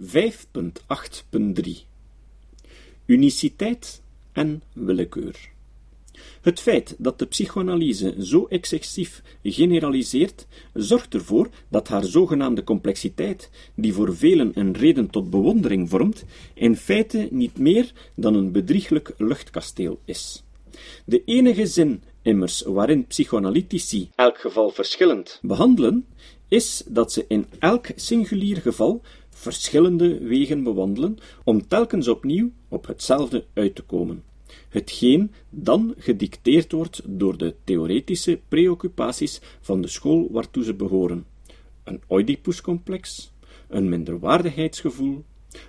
5.8.3 Uniciteit en willekeur. Het feit dat de psychoanalyse zo excessief generaliseert, zorgt ervoor dat haar zogenaamde complexiteit, die voor velen een reden tot bewondering vormt, in feite niet meer dan een bedrieglijk luchtkasteel is. De enige zin, immers, waarin psychoanalytici elk geval verschillend behandelen, is dat ze in elk singulier geval verschillende wegen bewandelen om telkens opnieuw op hetzelfde uit te komen. Hetgeen dan gedicteerd wordt door de theoretische preoccupaties van de school waartoe ze behoren. Een Oedipuscomplex, een minderwaardigheidsgevoel,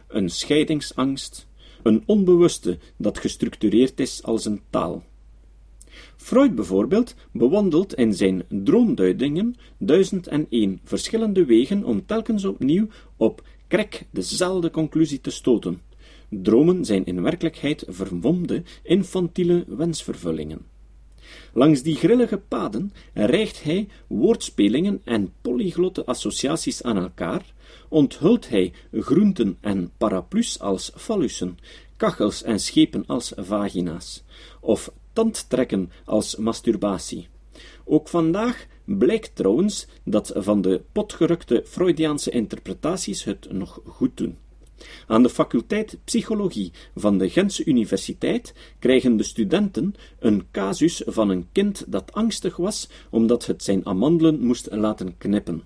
een scheidingsangst, een onbewuste dat gestructureerd is als een taal. Freud bijvoorbeeld bewandelt in zijn droomduidingen duizend en één verschillende wegen om telkens opnieuw op krek dezelfde conclusie te stoten. Dromen zijn in werkelijkheid vermomde, infantiele wensvervullingen. Langs die grillige paden rijgt hij woordspelingen en polyglotte associaties aan elkaar, onthult hij groenten en paraplu's als fallussen, kachels en schepen als vagina's, of tandtrekken als masturbatie. Ook vandaag blijkt trouwens dat van de potgerukte Freudiaanse interpretaties het nog goed doen. Aan de faculteit Psychologie van de Gentse Universiteit krijgen de studenten een casus van een kind dat angstig was omdat het zijn amandelen moest laten knippen.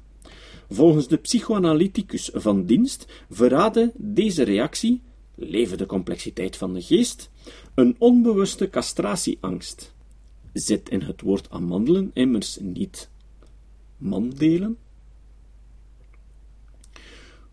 Volgens de psychoanalyticus van dienst verraadde deze reactie, leven de complexiteit van de geest, een onbewuste castratieangst. Zit in het woord amandelen immers niet mandelen?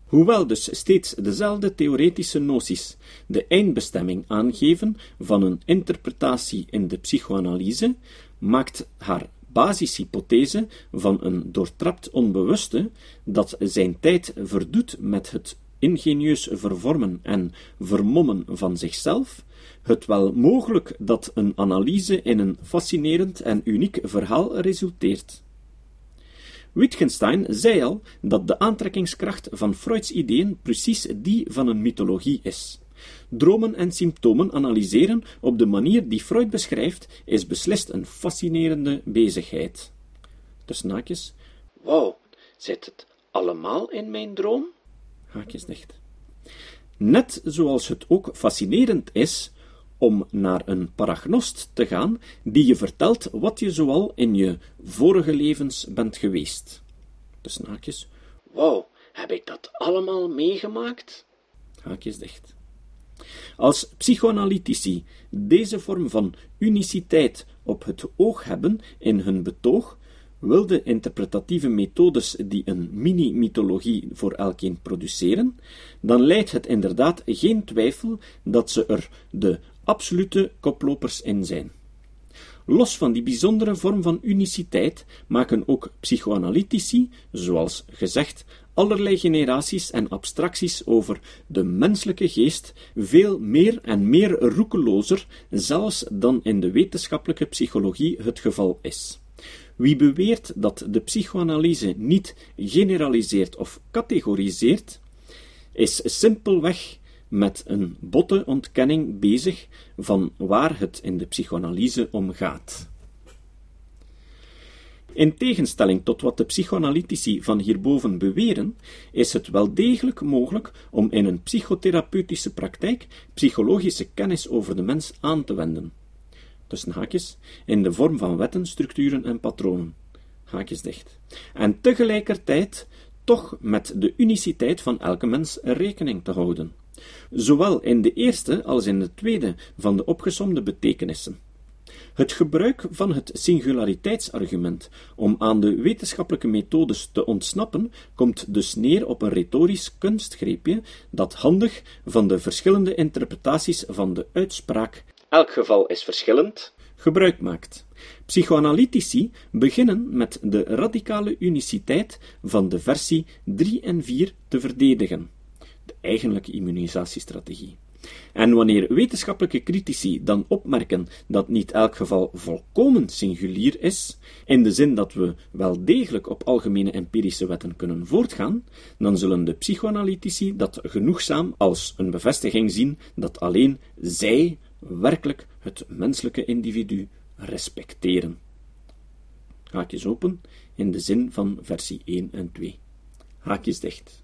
Hoewel dus steeds dezelfde theoretische noties de eindbestemming aangeven van een interpretatie in de psychoanalyse, maakt haar basishypothese van een doortrapt onbewuste, dat zijn tijd verdoet met het ingenieus vervormen en vermommen van zichzelf, het wel mogelijk dat een analyse in een fascinerend en uniek verhaal resulteert. Wittgenstein zei al dat de aantrekkingskracht van Freuds ideeën precies die van een mythologie is. Dromen en symptomen analyseren op de manier die Freud beschrijft, is beslist een fascinerende bezigheid. Dus naakjes, wauw, zit het allemaal in mijn droom? Haakjes dicht. Net zoals het ook fascinerend is om naar een paragnost te gaan die je vertelt wat je zoal in je vorige levens bent geweest. Dus haakjes. Wauw, heb ik dat allemaal meegemaakt? Haakjes dicht. Als psychoanalytici deze vorm van uniciteit op het oog hebben in hun betoog, wilde interpretatieve methodes die een mini-mythologie voor elkeen produceren, dan leidt het inderdaad geen twijfel dat ze er de absolute koplopers in zijn. Los van die bijzondere vorm van uniciteit maken ook psychoanalytici, zoals gezegd, allerlei generaties en abstracties over de menselijke geest veel meer en meer roekelozer, zelfs dan in de wetenschappelijke psychologie het geval is. Wie beweert dat de psychoanalyse niet generaliseert of categoriseert, is simpelweg met een botte ontkenning bezig van waar het in de psychoanalyse om gaat. In tegenstelling tot wat de psychoanalytici van hierboven beweren, is het wel degelijk mogelijk om in een psychotherapeutische praktijk psychologische kennis over de mens aan te wenden. Tussen haakjes, in de vorm van wetten, structuren en patronen. Haakjes dicht. En tegelijkertijd toch met de uniciteit van elke mens rekening te houden zowel in de eerste als in de tweede van de opgesomde betekenissen. Het gebruik van het singulariteitsargument om aan de wetenschappelijke methodes te ontsnappen, komt dus neer op een retorisch kunstgreepje dat handig van de verschillende interpretaties van de uitspraak elk geval is verschillend gebruik maakt. Psychoanalytici beginnen met de radicale uniciteit van de versie 3 en 4 te verdedigen de eigenlijke immunisatiestrategie. En wanneer wetenschappelijke critici dan opmerken dat niet elk geval volkomen singulier is, in de zin dat we wel degelijk op algemene empirische wetten kunnen voortgaan, dan zullen de psychoanalytici dat genoegzaam als een bevestiging zien dat alleen zij werkelijk het menselijke individu respecteren. Haakjes open, in de zin van versie 1 en 2. Haakjes dicht.